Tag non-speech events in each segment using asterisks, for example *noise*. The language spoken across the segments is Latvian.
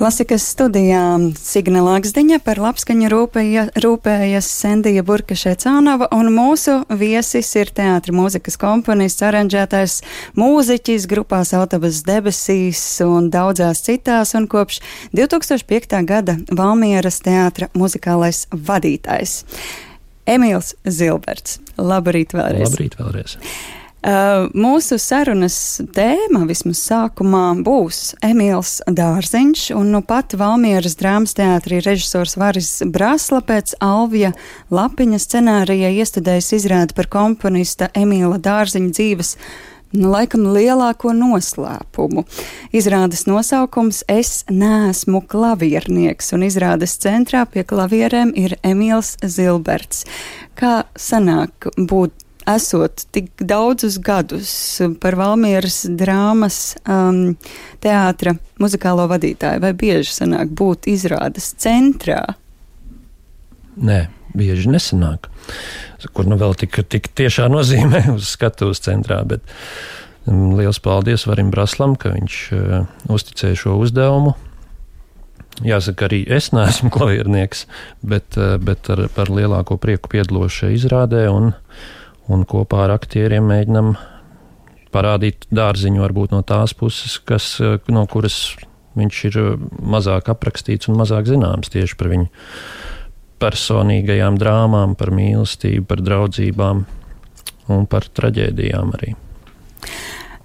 Klasikas studijā Signe Lakstiņa par labskaņu rūpēja, rūpējas Sendija Burkašē-Cānava, un mūsu viesis ir teātra mūzikas komponists, aranžētājs, mūziķis grupās Autobus debesīs un daudzās citās, un kopš 2005. gada Valmieras teātra muzikālais vadītājs. Emīls Zilberts. Labrīt vēlreiz! Labrīt vēlreiz! Uh, mūsu sarunas tēma vismaz sākumā būs Emīls Dārziņš, un nu pat Valmieras drāmas teātrī režisors Varis Brasla pēc Alvija Lapiņa scenārija iestudējis izrādi par komponista Emīla Dārziņa dzīves nu, laikam lielāko noslēpumu. Izrādes nosaukums Es neesmu klaviernieks, un izrādes centrā pie klavierēm ir Emīls Zilberts. Kā sanāk būt esot tik daudzus gadus par Valmieras drāmas um, teātra muzikālo vadītāju, vai bieži sanāk būt izrādes centrā? Nē, bieži nesanāk. Kur nu vēl tik, tik tiešā nozīmē *laughs* uz skatuves centrā, bet um, liels paldies Varim Braslam, ka viņš uh, uzticēja šo uzdevumu. Jāsaka, arī es neesmu klaviernieks, bet, uh, bet ar, par lielāko prieku piedalos šajā izrādē. Un, uh, un kopā ar aktieriem mēģinam parādīt dārziņu varbūt no tās puses, kas, eh, no kuras viņš ir eh, mazāk aprakstīts un mazāk zināms tieši par viņu personīgajām drāmām, par mīlestību, par draudzībām un par traģēdijām arī.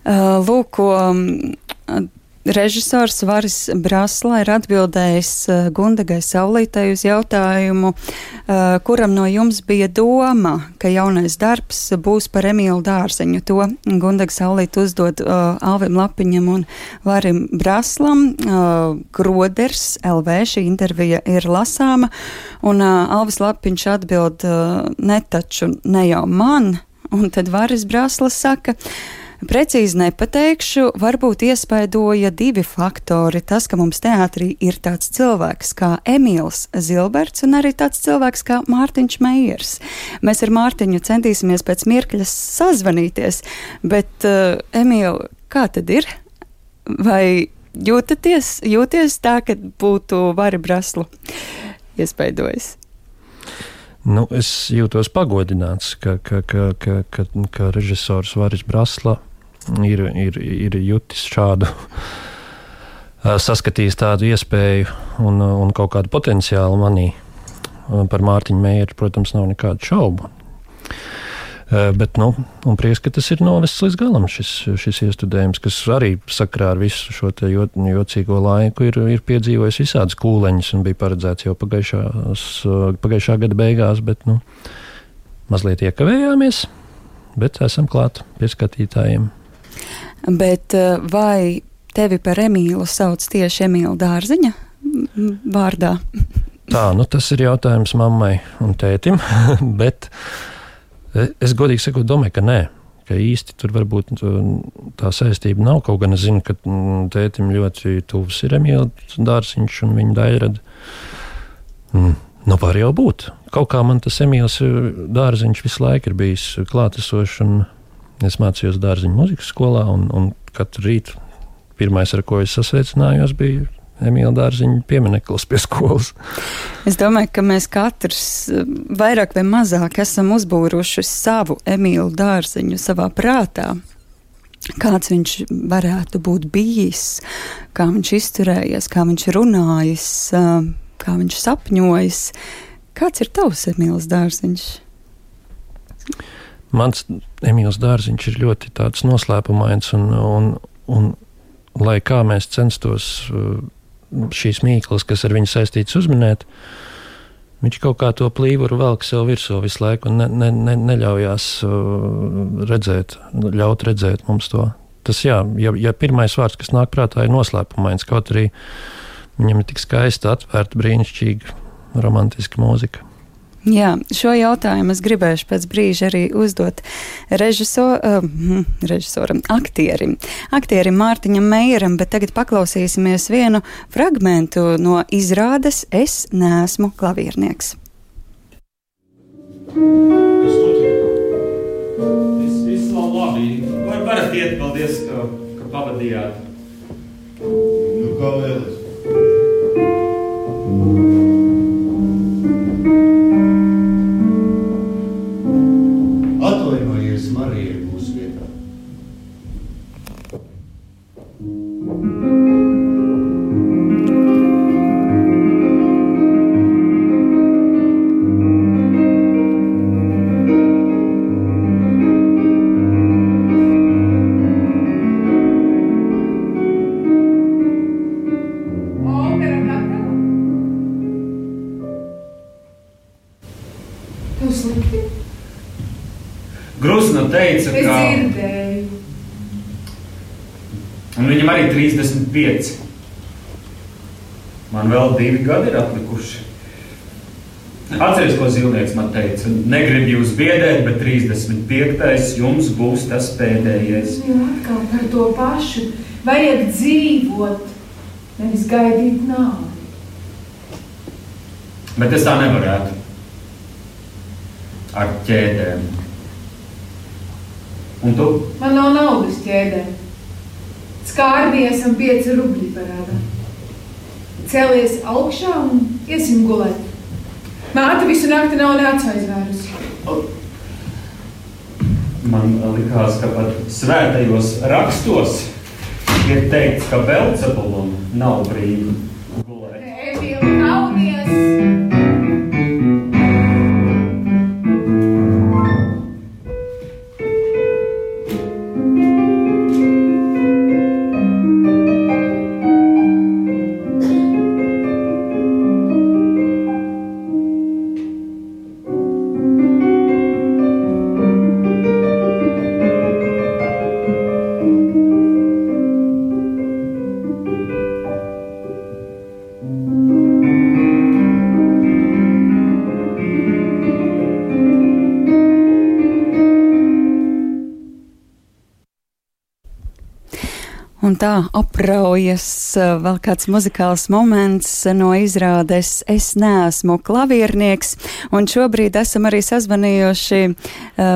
Uh, lūk, ko Režisors Varis Brasla ir atbildējis uh, Gundagai Saulītai uz jautājumu, uh, kuram no jums bija doma, ka jaunais darbs būs par Emīlu Dārziņu. To Gundaga Saulīta uzdod uh, Alvim Lapiņam un Varim Braslam. Uh, Groders LV šī intervija ir lasāma, un uh, Alvis Lapiņš atbild uh, ne taču ne jau man, un tad Varis Brasla saka, Precīzi nepateikšu, varbūt iespaidoja divi faktori. Tas, ka mums teātrī ir tāds cilvēks kā Emīls Zilberts un arī tāds cilvēks kā Mārtiņš Meijers. Mēs ar Mārtiņu centīsimies pēc mirkļa sazvanīties, bet, uh, Emīl, kā tad ir? Vai jūtaties, jūties tā, ka būtu vari braslu iespaidojis? Nu, es jūtos pagodināts, ka, ka, ka, ka, ka, ka režisors Varis Brasla ir, ir, ir jutis šādu, *laughs* saskatījis tādu iespēju un, un kaut kādu potenciālu manī. Par Mārtiņu Meijeru, protams, nav nekādu šaubu. Bet, nu, un prieks, ka tas ir novests līdz galam, šis, šis iestudējums, kas arī sakrā ar visu šo jo, jocīgo laiku ir, ir piedzīvojis visādas kūleņas un bija paredzēts jau pagājušā gada beigās, bet, nu, mazliet iekavējāmies, bet esam klāt pie skatītājiem. Bet vai tevi par Emīlu sauc tieši Emīla Dārziņa vārdā? Tā, nu tas ir jautājums mammai un tētim, *laughs* bet Es godīgi sakot, domāju, ka nē. Ka īsti tur varbūt tā saistība nav. Kaut gan es zinu, ka tētim ļoti tuvs ir Emīls Dārziņš un viņa dairada. Mm, nu, var jau būt. Kaut kā man tas Emīls Dārziņš visu laiku ir bijis klātesošs. Es mācījos dārziņu muzikas skolā, un, un katru rītu pirmais, ar ko es sasveicinājos, bija Emīļa Dārziņa piemineklis pie skolas. Es domāju, ka mēs katrs vairāk vai mazāk esam uzbūruši savu Emīļa Dārziņu savā prātā. Kāds viņš varētu būt bijis, kā viņš izturējies, kā viņš runājis, eh, kā viņš sapņojis. Kāds ir tavs Emīls Dārziņš? Mans Emīls Dārziņš ir ļoti noslēpumains, un, un, un lai kā mēs censtos uh, šīs mīklas, kas ar viņu saistītas, uzminēt. Viņš kaut kā to plīvuru velk sev virsū visu laiku un ne, ne, ne, neļaujās uh, redzēt, ļaut redzēt mums to. Tas, jā, ja, ja pirmais vārds, kas nāk prātā, ir noslēpumains, kaut arī viņam ir tik skaista, atvērta, brīnišķīga, romantiska mūzika. Jā, šo jautājumu es gribēšu pēc brīža arī uzdot režisor, uh, režisoram, aktierim, aktierim Mārtiņam Meijeram, bet tagad paklausīsimies vienu fragmentu no izrādes Es neesmu klaviernieks. Kas notiek? Viss, viss nav labi. Vai varat iet, paldies, ka, ka pavadījāt? Nu, kā vēlies. Grusna teica, ka un viņam arī 35. Man vēl divi gadi ir atlikuši. Atcerieties, ko Zilnieks man teica. Negribu jūs biedēt, bet 35. jums būs tas pēdējais. Nu, atkal par to pašu. Vajag dzīvot, nevis gaidīt nāvi. Bet es tā nevarētu. Ar ķēdēm. Un tu? Man nav naudas ķēdē. Skārdies un pieci rubļi parādā. Cēlies augšā un iesim gulēt. Māte visu nakti nav neatsaizvērusi. Man likās, ka pat svētajos rakstos ir teikts, ka Belcebulam nav brīva Un tā apraujas uh, vēl kāds muzikāls moments no izrādes Es neesmu klaviernieks, un šobrīd esam arī sazvanījuši uh,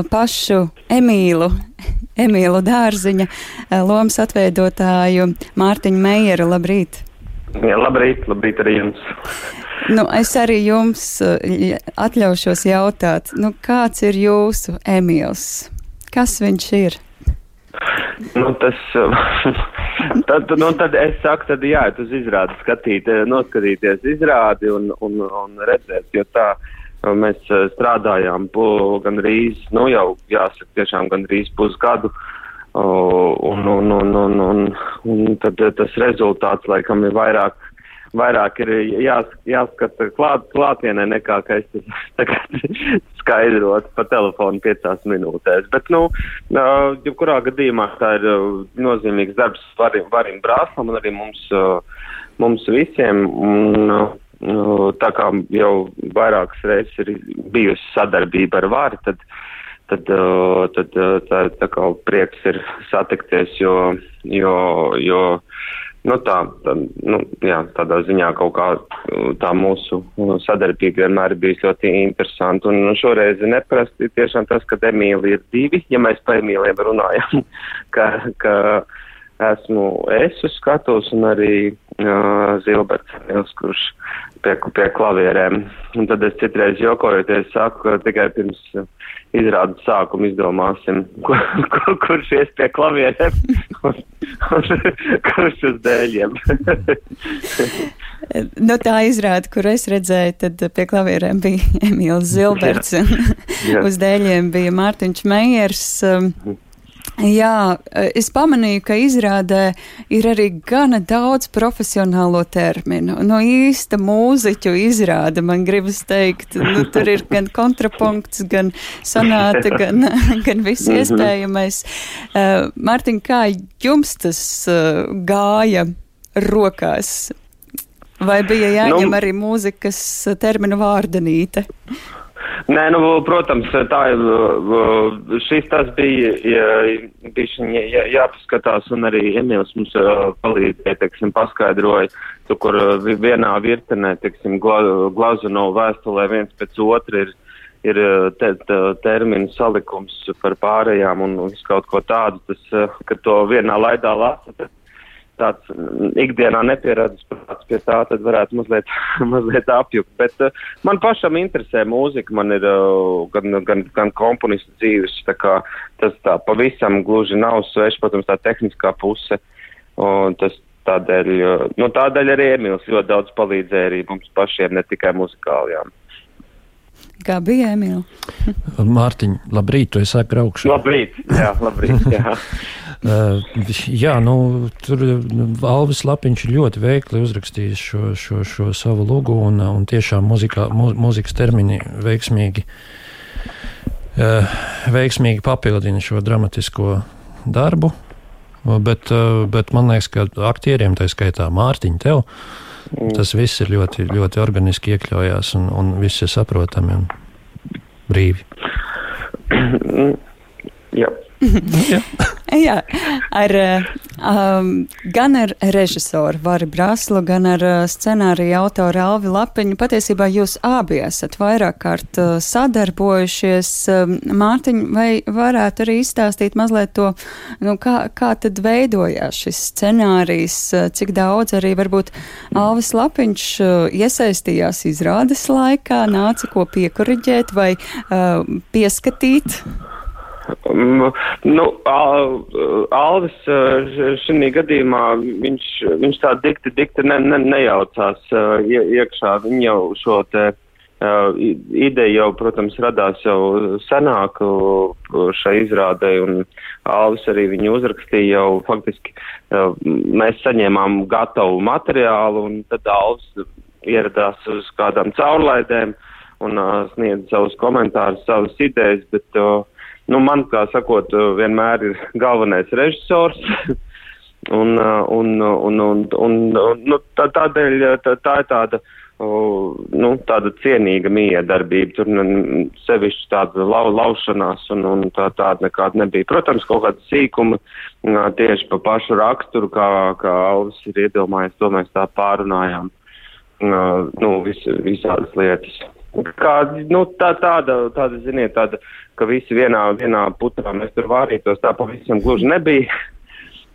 pašu Emīlu, *laughs* Emīlu Dārziņa, uh, lomas atveidotāju Mārtiņu Meijeru. Labrīt! Jā, labrīt, labrīt arī jums. *laughs* Nu, es arī jums atļaušos jautāt, nu, kāds ir jūsu Emīls? Kas viņš ir? Nu, tas, *laughs* tad, nu, tad es saku, tad jā, uz izrādi skatīt, noskatīties izrādi un, un, un redzēt, jo tā mēs strādājām pu, gandrīz, nu jau jāsaka, tiešām gandrīz pusgadu. Un, un, un, un, un, un tad tas rezultāts laikam ir vairāk vairāk ir jās, jāskata klāt, klātienē nekā, ka es *laughs* tagad skaidrotu pa telefonu piecās minūtēs. Bet, nu, jebkurā gadījumā tā ir nozīmīgs darbs varim, varim brāslam un arī mums, mums visiem. Un, tā kā jau vairākas reizes ir bijusi sadarbība ar vāri, tad, tad, tad tā, tā kā prieks ir satikties, jo, jo, jo nu, tā, tā, nu, jā, tādā ziņā kaut kā tā mūsu sadarbība vienmēr bijusi ļoti interesanta. Un šoreiz ir neprasti tiešām tas, ka Emīli ir divi, ja mēs par Emīliem runājam, *laughs* ka, ka esmu es uz skatos un arī uh, Zilberts Emīls, kurš pie, pie klavierēm. Un tad es citreiz jokojoties saku, ka tikai pirms izrādes sākuma izdomāsim, *laughs* kur, kur, kurš ies pie klavierēm *laughs* un, un *laughs* kurš uz dēļiem. nu, tā izrāda, kur es redzēju, tad pie klavierēm bija Emīls Zilberts, un uz dēļiem bija Mārtiņš Meijers. Um, Jā, es pamanīju, ka izrādē ir arī gana daudz profesionālo terminu. No īsta mūziķu izrāda, man gribas teikt, nu, tur ir gan kontrapunkts, gan sonāta, gan, *laughs* gan viss Mhm. iespējamais. Uh, Mārtiņ, kā jums tas uh, gāja rokās? Vai bija jāņem Nu- arī mūzikas terminu vārdanīte? Nē, nu, protams, tā ir. Šis tas bija, ja, bija jā, jāpaskatās, un arī Emīls mums ā, palīdzēja, teiksim, paskaidroja, kur vienā virtenē, teiksim, gla, Glazunov vēstulē viens pēc otra ir, ir te, te, terminu salikums par pārējām un visu kaut ko tādu, tas, ka to vienā laidā lasa, tad tāds mm, ikdienā nepieredzes prāts pie tā, tad varētu mazliet, *laughs* mazliet apjukt. Bet uh, man pašam interesē mūzika, man ir uh, gan, gan, gan komponistu dzīves, tā kā tas tā pavisam gluži nav svešs, protams, tā tehniskā puse. Un tas tādēļ, nu, tādēļ arī Emīls ļoti daudz palīdzēja arī mums pašiem, ne tikai muzikālajām. Kā bija Emīla? Mārtiņ, labrīt, tu esi graukšu. Labrīt, jā, labrīt, jā. *laughs* Uh, jā, nu, tur Alvis Lapiņš ļoti veikli uzrakstījis šo, šo, šo savu lugu, un, un tiešām muzikā, mu, muzikas termini veiksmīgi, uh, veiksmīgi papildina šo dramatisko darbu. Bet, uh, bet man liekas, ka aktieriem, tā skaitā Mārtiņa, tev, mm. tas viss ir ļoti, ļoti organiski iekļaujās, un, un viss ir saprotami un brīvi. *clears throat* Jā. *laughs* Jā. Jā, ar, um, gan ar režisoru Vari Braslu, gan ar uh, scenāriju autoru Alvi Lapiņu. Patiesībā jūs abi esat vairāk kārt uh, sadarbojušies. Um, Mārtiņ, vai varētu arī izstāstīt mazliet to, nu, kā, kā tad veidojās šis scenārijs, cik daudz arī varbūt Alvis Lapiņš iesaistījās izrādes laikā, nāca ko piekoriģēt vai uh, pieskatīt? Um, nu, Al, Alvis šī gadījumā viņš, viņš tā dikti, dikti ne, ne, nejaucās iekšā. Viņa jau šo te uh, ideju jau, protams, radās jau senāk šai izrādē, un Alvis arī viņu uzrakstīja jau faktiski. Uh, mēs saņēmām gatavu materiālu, un tad Alvis ieradās uz kādām caurlaidēm un uh, sniedza savus komentārus, savas idejas, bet uh, Nu, man, kā sakot, vienmēr ir *laughs* galvenais režisors. *laughs* un, un, un, un, un, nu, tā, tādēļ tā, tā ir tāda, nu, tāda cienīga miedarbība. Tur sevišķi tāda lau, laušanās un, un tā, tāda nekāda nebija. Protams, kaut kāda sīkuma tieši pa pašu raksturu, kā, kā Alvis ir iedomājies, to mēs tā pārunājām. Nu, vis, visādas lietas. Kā, nu, tā, tāda, tāda, ziniet, tāda ka visi vienā, vienā putā mēs tur vārītos, tā pavisam gluži nebija.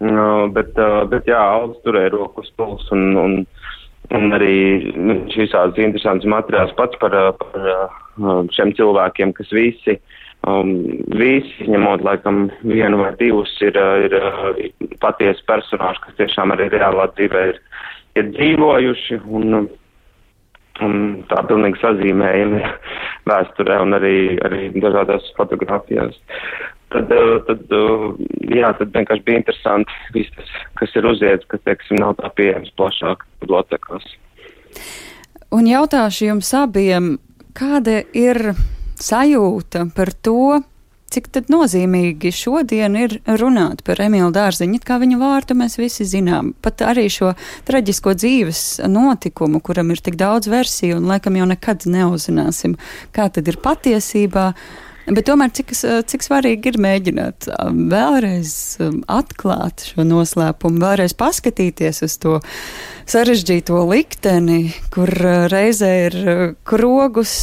Uh, bet, uh, bet jā, Aldis turēja roku uz pulsu un, un, un arī viņš visādas interesantas materiāls pats par, uh, par uh, šiem cilvēkiem, kas visi, um, visi, ņemot laikam vienu vai divus, ir, uh, ir uh, patiesi personāži, kas tiešām arī reālā dzīvē ir, ir dzīvojuši. Un, un tā pilnīgi sazīmējami vēsturē un arī, arī dažādās fotografijās. Tad, eh, tad, eh, jā, tad vienkārši bija interesanti viss, tas, kas ir uziets, kas, teiksim, nav tā pieejams plašāk bibliotekās. Un jautāšu jums abiem, kāda ir sajūta par to, cik tad nozīmīgi šodien ir runāt par Emīlu Dārziņu, kā viņa vārtu mēs visi zinām. Pat arī šo traģisko dzīves notikumu, kuram ir tik daudz versiju un laikam jau nekad neuzzināsim, kā tad ir patiesībā. Bet tomēr cik, cik svarīgi ir mēģināt um, vēlreiz um, atklāt šo noslēpumu, vēlreiz paskatīties uz to sarežģīto likteni, kur uh, reizē ir uh, krogus,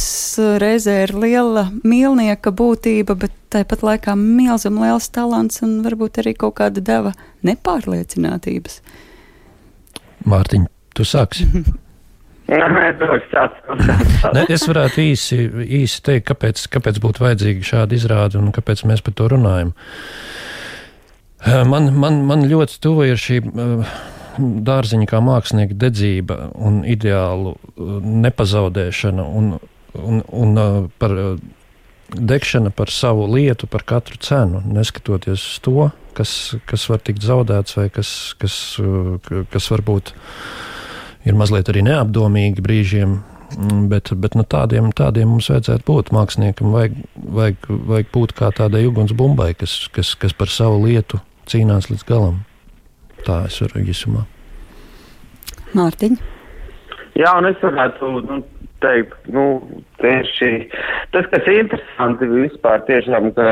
reizē ir liela mīlnieka būtība, bet tāpat laikā milzam liels talants un varbūt arī kaut kāda deva nepārliecinātības. Mārtiņ, tu sāksi. *laughs* ne, es varētu īsi, īsi teikt, kāpēc, kāpēc būtu vajadzīga šāda izrāde un kāpēc mēs par to runājam. Man, man, man ļoti tuva ir šī dārziņa kā mākslinieka dedzība un ideālu nepazaudēšana un, un, un par degšana par savu lietu, par katru cenu, neskatoties uz to, kas, kas var tikt zaudēts vai kas, kas, kas varbūt ir mazliet arī neapdomīgi brīžiem. Mm, bet, bet nu, tādiem, tādiem mums vajadzētu būt. Māksliniekam vajag, vajag, vajag būt kā tādai ugunsbumbai, kas, kas, kas par savu lietu cīnās līdz galam. Tā es varu īsumā. Mārtiņ. Jā, un es varētu nu, teikt, nu, tieši tas, kas ir interesanti vispār, tiešām, ka,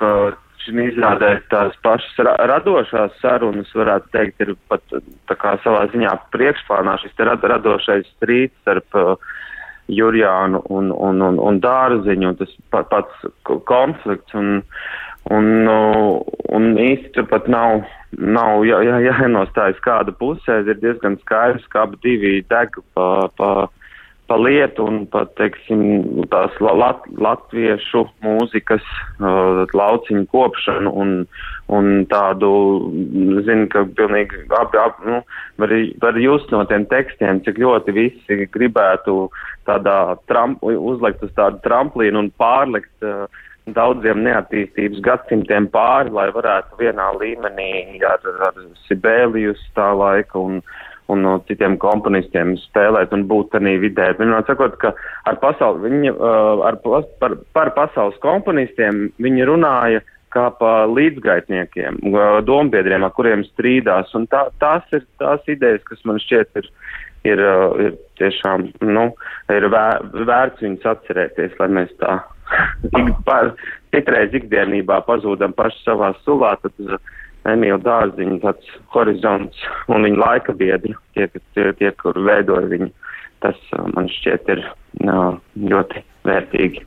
ka šī izrādē tās pašas ra radošās sarunas, varētu teikt, ir pat tā kā savā ziņā priekšplānā šis rad radošais strīds starp uh, Jurjānu un, un, un, un Dārziņu, un tas pa, pats konflikts, un, un, uh, un īsti tur pat nav, nav jā, jā, jānostājas kāda pusē, ir diezgan skaidrs, ka abi divi deg pa, pa, pa lietu un pat, teiksim, tās lat, latviešu mūzikas uh, lauciņu kopšanu un, un tādu, zinu, ka pilnīgi abi, ap, nu, var, var just no tiem tekstiem, cik ļoti visi gribētu tādā tramp, uzlikt uz tādu tramplīnu un pārlikt uh, daudziem neattīstības gadsimtiem pāri, lai varētu vienā līmenī ar, ar Sibēlijus tā laika un, un no citiem komponistiem spēlēt un būt tādā vidē. Vienmēr sakot, ka ar, pasauli, viņi, uh, ar, par, par pasaules komponistiem viņi runāja kā pa līdzgaitniekiem, uh, dombiedriem, ar kuriem strīdās. Tā, tās ir tās idejas, kas man šķiet ir, ir, uh, ir tiešām, nu, ir vēr, vērts viņus atcerēties, lai mēs tā *laughs* ik, par, citreiz ikdienībā pazūdam paši savā sulā, tad Emīļa Dārziņa tāds horizonts un viņa laika biedri, tie, tie, tie kur veidoja viņu, tas uh, man šķiet ir uh, ļoti vērtīgi.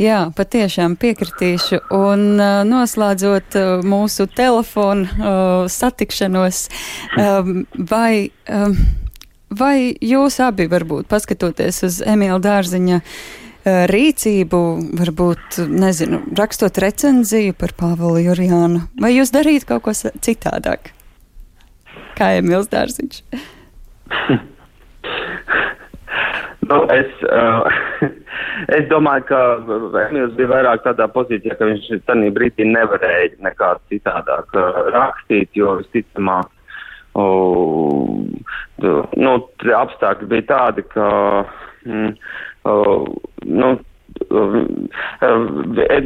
Jā, patiešām piekritīšu. Un uh, noslēdzot uh, mūsu telefonu uh, satikšanos, um, vai, um, vai jūs abi varbūt paskatoties uz Emīļa Dārziņa Eh, rīcību, varbūt, nezinu, rakstot recenziju par Pāvelu Jurijānu, vai jūs darītu kaut ko citādāk? Kā Emīls Dārziņš? *laughs* nu, es, uh, *laughs* es domāju, ka Emīls bija vairāk tādā pozīcijā, ka viņš tajā brīdī nevarēja nekā citādāk uh, rakstīt, jo visticamāk, uh, nu, apstākļi bija tādi, ka. Mm, uh, nu, uh,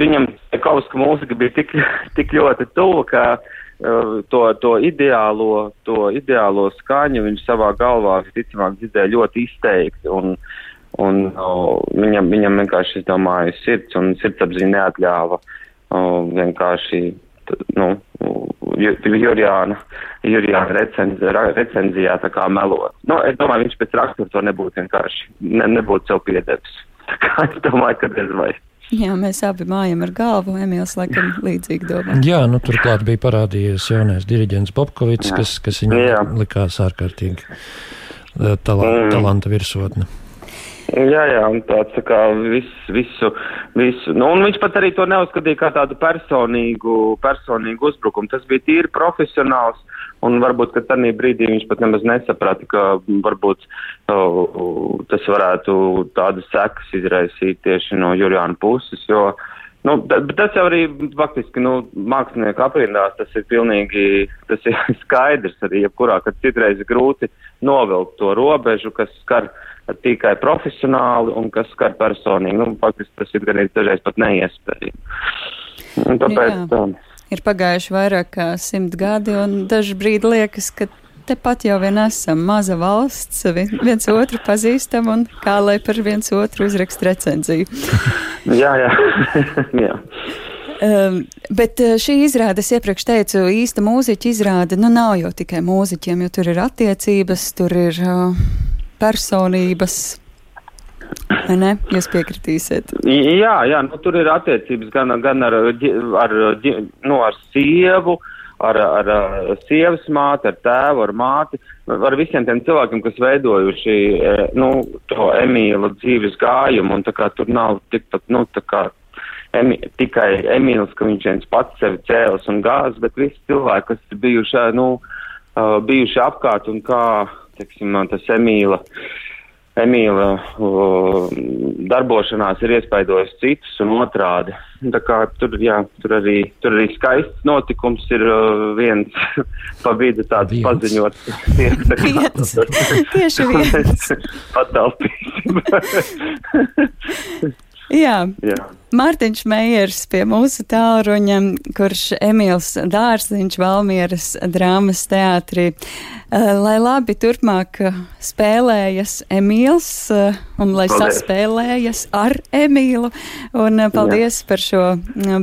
viņam Kauska mūzika bija tik, tik ļoti tuva, ka uh, to, to, ideālo, to ideālo skaņu viņš savā galvā visticamāk dzirdēja ļoti izteikti. Un, un viņam, viņam vienkārši, es domāju, sirds un sirdsapziņa neatļāva vienkārši, nu, Jurijāna, Jurijāna recenz, recenzijā tā kā melot. Nu, es domāju, viņš pēc rakstura to nebūtu vienkārši, ne, nebūtu sev piedevis. *laughs* Kā es domāju, ka bez vai. Jā, mēs abi mājam ar galvu. Emīls laikam līdzīgi domā. Jā, nu turklāt bija parādījies jaunais diriģents Popkovits, kas, kas viņam likās ārkārtīgi eh, tala, mm. talanta virsotne. Jā, jā, un tāds tā kā vis, visu, visu. Nu, un viņš pat arī to neuzskatīja kā tādu personīgu, personīgu uzbrukumu. Tas bija tīri profesionāls, un varbūt, ka tajā brīdī viņš pat nemaz nesaprata, ka varbūt uh, tas varētu tādas sekas izraisīt tieši no Jurijāna puses, jo, nu, tas jau arī faktiski, nu, mākslinieku aprindās tas ir pilnīgi, tas ir *laughs* skaidrs arī, jebkurā, kad citreiz ir grūti novilkt to robežu, kas skar tikai profesionāli un kas skar personīgi. Nu, faktiski tas ir gan dažreiz pat neiespējami. Un tāpēc Jā. tā. Ir pagājuši vairāk kā simt gadi, un daži brīdi liekas, ka tepat jau vien esam maza valsts, viens otru pazīstam un kā lai par viens otru uzrakst recenziju. *laughs* jā, jā. *laughs* jā. Um, bet uh, šī izrāde, es iepriekš teicu, īsta mūziķa izrāde, nu nav jau tikai mūziķiem, jo tur ir attiecības, tur ir uh, personības. Vai ne? Jūs piekritīsiet? Jā, jā nu, tur ir attiecības gan, gan ar, ar, nu, ar sievu, ar, ar, ar sievas māti, ar tēvu, ar māti, ar visiem tiem cilvēkiem, kas veidojuši e, nu, to Emīla dzīves gājumu. Un, kā, tur nav tikpat, nu, kā emi, tikai Emīls, ka viņš viens pats sevi cēlis un gāzes, bet visi cilvēki, kas ir bijuši, nu, uh, bijuši apkārt un kā teiksim, tas Emīla, Emīla uh, darbošanās ir iespaidojis citus un otrādi. Tā kā tur, jā, tur, arī, tur arī skaists notikums ir uh, viens *laughs* pa vidu tāds viens. paziņots. *laughs* viens. Tieši viens. *laughs* Patalpīsim. Jā. Jā. Mārtiņš Meijers pie mūsu tālruņa, kurš Emīls Dārziņš Valmieras drāmas teātrī. Eh, lai labi turpmāk spēlējas Emīls eh, un lai paldies. saspēlējas ar Emīlu. Un eh, paldies jā. par šo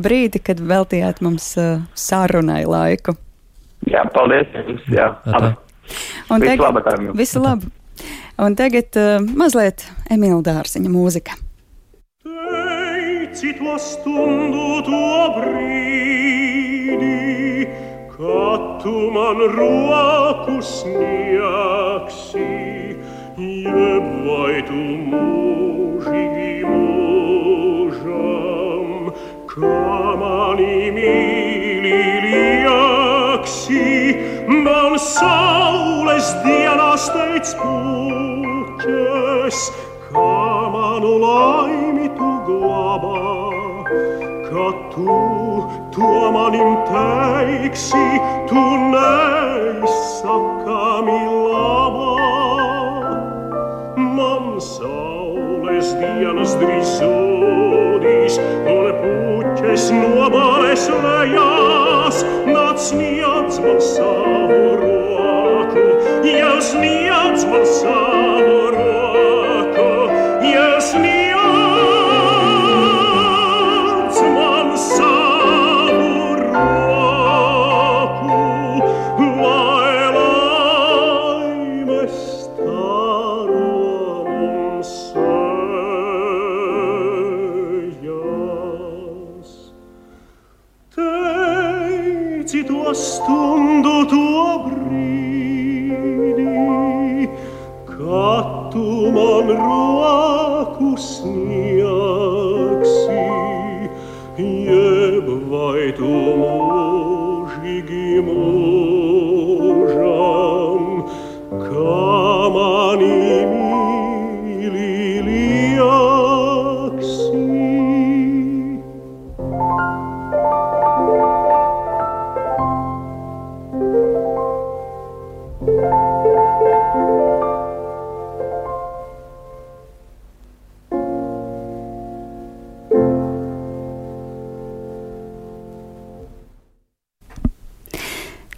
brīdi, kad veltījāt mums sarunai laiku. Jā, paldies jums. Jā. Un visu tagad, labu. Visu labu. Un tagad uh, mazliet Emīla Dārziņa mūzika citua stundu tuo bridi, kattuman ruokus niaksi, jeb vaitu mužigi mužam, kamani mili liaksi, man saules dienas teic putkes, kamanulaim glabā, ka tu to manim teiksi, tu neizsakami labā. Man saules dienas drīz zudīs, un puķes nobalēs lejās, nāc sniedz man savu roku, jau sniedz man savu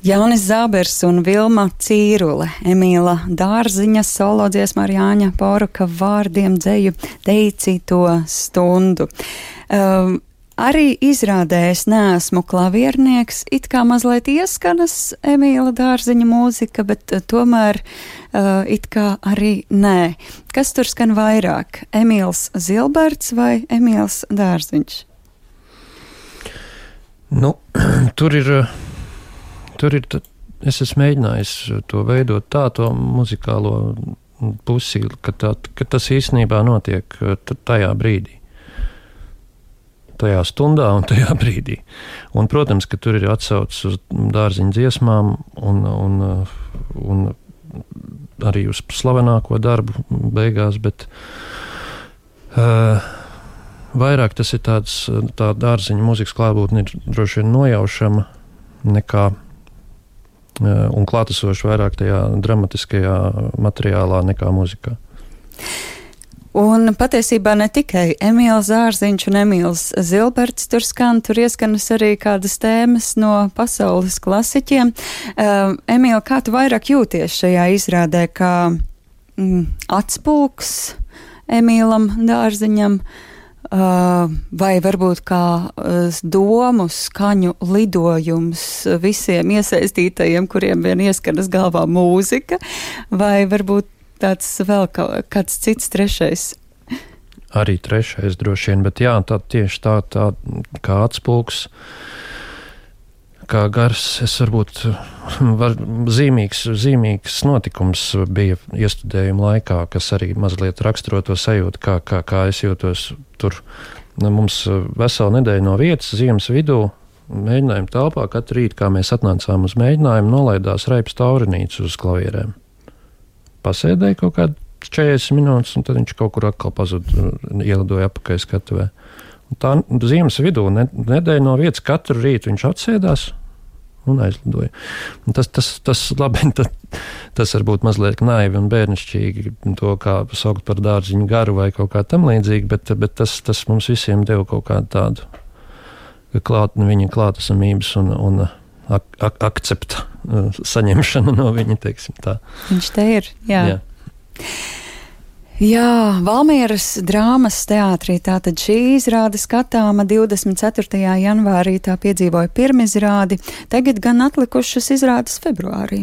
Jānis Zābers un Vilma Cīrule, Emīla Dārziņa, solo dziesma ar Jāņa Poruka vārdiem dzēju teici to stundu. Um, arī izrādē es neesmu klaviernieks, it kā mazliet ieskanas Emīla Dārziņa mūzika, bet uh, tomēr uh, it kā arī nē. Kas tur skan vairāk? Emīls Zilberts vai Emīls Dārziņš? Nu, *clears throat* tur ir. uh, Tur ir. Es esmu mēģinājis to veidot tā, to muzikālo pusi, ka, tā, ka tas īstenībā notiek uh, tajā brīdī. Tajā stundā un tajā *laughs* brīdī. Un, protams, ka tur ir atsaucis uz dārziņa dziesmām un, un, uh, un arī uz slavenāko darbu beigās, bet uh, vairāk tas ir tāds, tā dārziņa mūzikas klātbūtne ir droši vien nojaušama nekā uh, un klātesoša vairāk tajā dramatiskajā materiālā nekā mūzikā. Un patiesībā ne tikai Emīls Zārziņš un Emīls Zilberts tur skan, tur ieskanas arī kādas tēmas no pasaules klasiķiem. Uh, Emīl, kā tu vairāk jūties šajā izrādē, kā mm, atspūks Emīlam Dārziņam? Uh, vai varbūt kā uh, domu skaņu lidojums visiem iesaistītajiem, kuriem vien ieskanas galvā mūzika, vai varbūt tāds vēl kāds cits trešais. Arī trešais droši vien, bet jā, tā tieši tā, tā kā atspūgs, kā gars, es varbūt var, zīmīgs, zīmīgs notikums bija iestudējuma laikā, kas arī mazliet raksturo to sajūtu, kā, kā, kā es jūtos tur. Nu, Mums vesela nedēļa no vietas, ziemas vidū, mēģinājuma telpā, katru rītu, kā mēs atnācām uz mēģinājumu, nolaidās raips taurinīts uz klavierēm. Pasēdēja kaut kādu 40 minūtes, un tad viņš kaut kur atkal pazuda, ielidoja apakaļ skatuvē. Un tā ziemas vidū, ne, nedēļa no vietas, katru rītu viņš atsēdās un aizlidoja. Un tas, tas, tas, labi, *laughs* tas, tas varbūt mazliet naivi un bērnišķīgi, to kā saukt par dārziņu garu vai kaut kā tam līdzīgu, bet, bet tas, tas mums visiem deva kaut kādu tādu klāt, viņa klātesamības un, un ak, ak, akcepta uh, saņemšanu no viņa, teiksim tā. Viņš te ir, jā. Jā. Jā, Valmieras drāmas teātrī tātad šī izrāde skatāma 24. janvārī tā piedzīvoja pirmizrādi, tagad gan atlikušas izrādes februārī.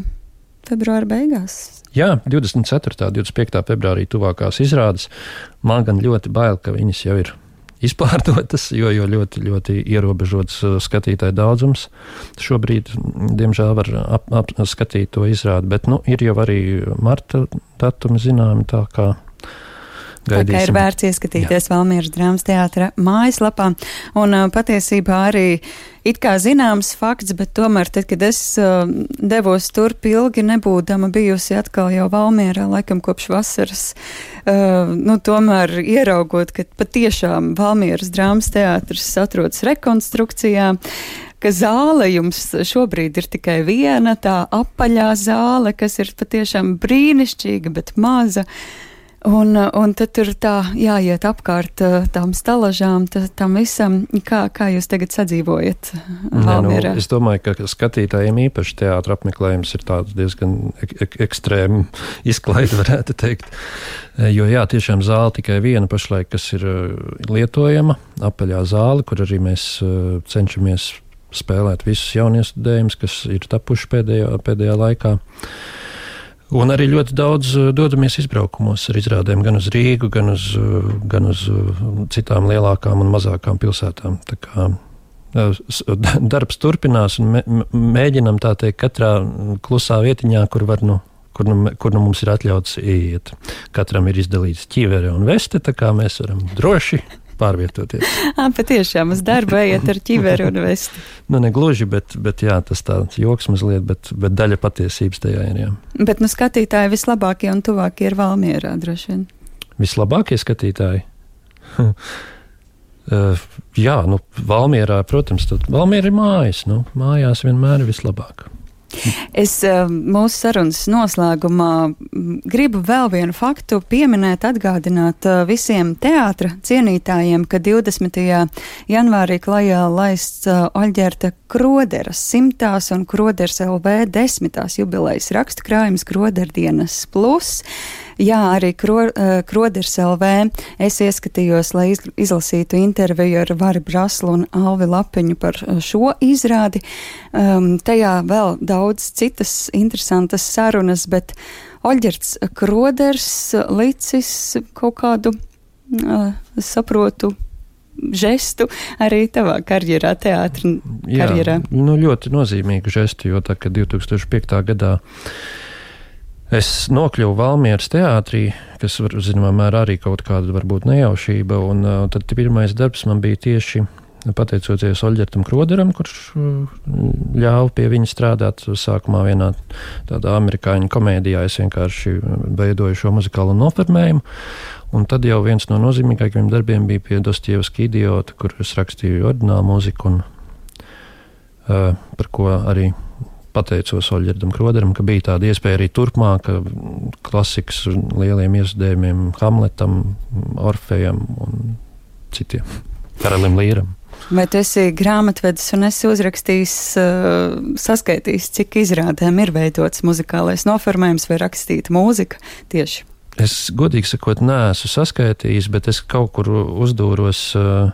Februāra beigās. Jā, 24. un 25. februārī tuvākās izrādes. Man gan ļoti bail, ka viņas jau ir izpārdotas, jo, jo ļoti, ļoti ierobežots uh, skatītāju daudzums. Šobrīd, diemžēl, var ap, ap, skatīt to izrādi, bet nu, ir jau arī marta datumi zināmi, tā kā Tā kā ir vērts ieskatīties Jā. Valmieras drāmas teātra mājaslapā. Un uh, patiesībā arī it kā zināms fakts, bet tomēr, tad, kad es uh, devos turp ilgi, nebūdama bijusi atkal jau Valmierā, laikam kopš vasaras, uh, nu, tomēr ieraugot, ka patiešām Valmieras drāmas teātris atrodas rekonstrukcijā ka zāle jums šobrīd ir tikai viena, tā apaļā zāle, kas ir patiešām brīnišķīga, bet maza. Un, un tad tur tā jāiet apkārt tām stalažām, tā, tam visam. Kā, kā jūs tagad sadzīvojat? Valmierā? Ne, nu, es domāju, ka skatītājiem īpaši teātra apmeklējums ir tāds diezgan ek ek ekstrēmi *laughs* izklaide, varētu teikt. Jo jā, tiešām zāle tikai viena pašlaik, kas ir lietojama, apaļā zāle, kur arī mēs cenšamies spēlēt visus jauniestudējumus, kas ir tapuši pēdējā, pēdējā laikā. Un arī ļoti daudz uh, dodamies izbraukumos ar izrādēm gan uz Rīgu, gan uz, uh, gan uz uh, citām lielākām un mazākām pilsētām. Tā kā *laughs* darbs turpinās un mēģinam tā teikt katrā klusā vietiņā, kur var nu kur nu, kur nu mums ir atļauts iet. Katram ir izdalīts ķīvere un veste, tā kā mēs varam droši pārvietoties. *laughs* À, patiešām uz darbu ejiet ar ķiveru un vesti. *laughs* nu, ne gluži, bet, bet jā, tas tāds joks mazliet, bet, bet daļa patiesības tajā ir. Jā. Bet nu, skatītāji vislabākie un tuvākie ir Valmierā droši vien. Vislabākie skatītāji? uh, *laughs* jā, nu, Valmierā, protams, tad Valmiera ir mājas. Nu, mājās vienmēr ir vislabāk. Es eh, mūsu sarunas noslēgumā gribu vēl vienu faktu pieminēt, atgādināt eh, visiem teātra cienītājiem, ka 20. janvārī klajā laists eh, Oļģerta Kroderas simtās un Kroders LV desmitās jubilejas rakstu krājums Kroderdienas plus. Jā, arī Kro, uh, Kroders LV. Es ieskatījos, lai iz, izlasītu interviju ar Vari Braslu un Alvi Lapiņu par šo izrādi. Um, tajā vēl daudz citas interesantas sarunas, bet Oļģerts Kroders licis kaut kādu, uh, saprotu, žestu arī tavā karjerā, teātrī karjerā? Jā, nu, ļoti nozīmīgu žestu, jo tā, 2005. gadā es nokļuvu Valmieras teātrī, kas, var, zināmā mērā, arī kaut kāda varbūt nejaušība, un uh, tad pirmais darbs man bija tieši pateicoties Oļģertam Kroderam, kurš ļāva pie viņa strādāt. Sākumā vienā tādā amerikāņu komēdijā es vienkārši veidoju šo muzikālo noformējumu. Un tad jau viens no nozīmīgākajiem darbiem bija pie Dostoevska idiota, kur es rakstīju ordinālu mūziku, un uh, par ko arī pateicos Oļģerdam Kroderam, ka bija tāda iespēja arī turpmāk klasikas lieliem iesdējumiem, Hamletam, Orfejam un citiem, Karalim Līram. Vai tu esi grāmatvedis un esi uzrakstījis, uh, saskaitījis, cik izrādēm ir veidots muzikālais noformējums vai rakstīta mūzika tieši? Es godīgi sakot, neesmu saskaitījis, bet es kaut kur uzdūros. Uh,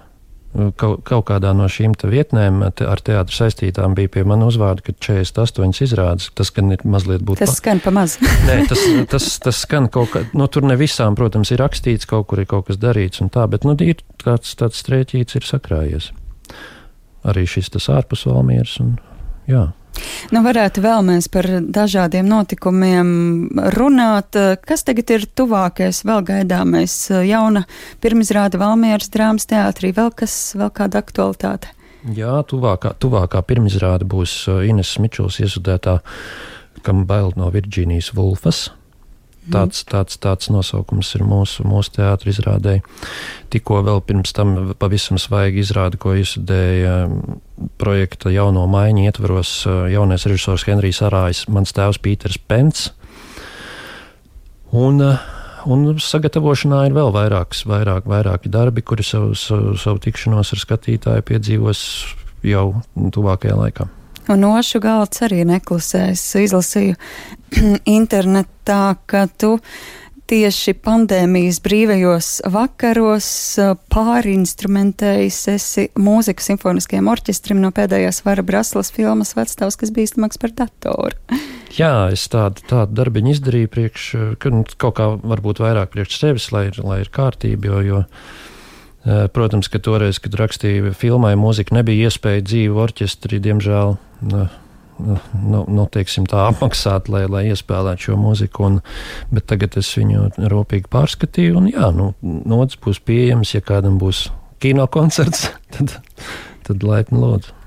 kaut, kaut kādā no šīm te vietnēm te, ar teātru saistītām bija pie manas uzvārda, ka 48 izrādes. Tas gan ir mazliet būt. Tas pa... skan pa maz. *laughs* Nē, tas, tas, tas skan kaut kā, nu tur ne visām, protams, ir rakstīts, kaut kur ir kaut kas darīts un tā, bet, nu, ir tāds, tāds strēķīts ir sakrājies. Arī šis tas ārpus Valmieras un jā. Nu, varētu vēl mēs par dažādiem notikumiem runāt. Kas tagad ir tuvākais, vēl gaidāmais jauna pirmizrāda Valmieras drāmas teātrī, vēl kas, vēl kāda aktualitāte? Jā, tuvākā, tuvākā pirmizrāde būs Ines Mičels iesudētā, kam bail no Virģīnijas Vulfas. Tāds, tāds, tāds nosaukums ir mūsu, mūsu teātris izrādē. Tikko vēl pirms tam pavisam svaigi izrāda, ko izdēja projekta jauno maiņu ietvaros jaunais režisors Henrijs Arājs, mans tēvs Pīters Pents. Un, un sagatavošanā ir vēl vairāks, vairāk, vairāki darbi, kuri savu, savu, savu tikšanos ar skatītāju piedzīvos jau tuvākajā laikā. Un nošu galds arī neklusē. Es izlasīju *clears throat* internetā, ka tu tieši pandēmijas brīvajos vakaros pārinstrumentējis esi mūziku simfoniskajam orķestrim no pēdējās Vara Braslas filmas Vecstāvs, kas bīstamāks par datoru. *laughs* Jā, es tādu, tādu darbiņu izdarīju priekš, nu, kaut kā varbūt vairāk priekš sevis, lai lai ir kārtība, jo, jo Protams, ka toreiz, kad rakstīju filmai mūziku, nebija iespēja dzīvu orķestri, diemžēl, nu, nu, teiksim, tā *laughs* apmaksāt, lai, lai iespēlētu šo mūziku. Un, bet tagad es viņu rūpīgi pārskatīju, un jā, nu, nots būs pieejams, ja kādam būs kino koncerts, *laughs* tad, tad laipni lūdzu.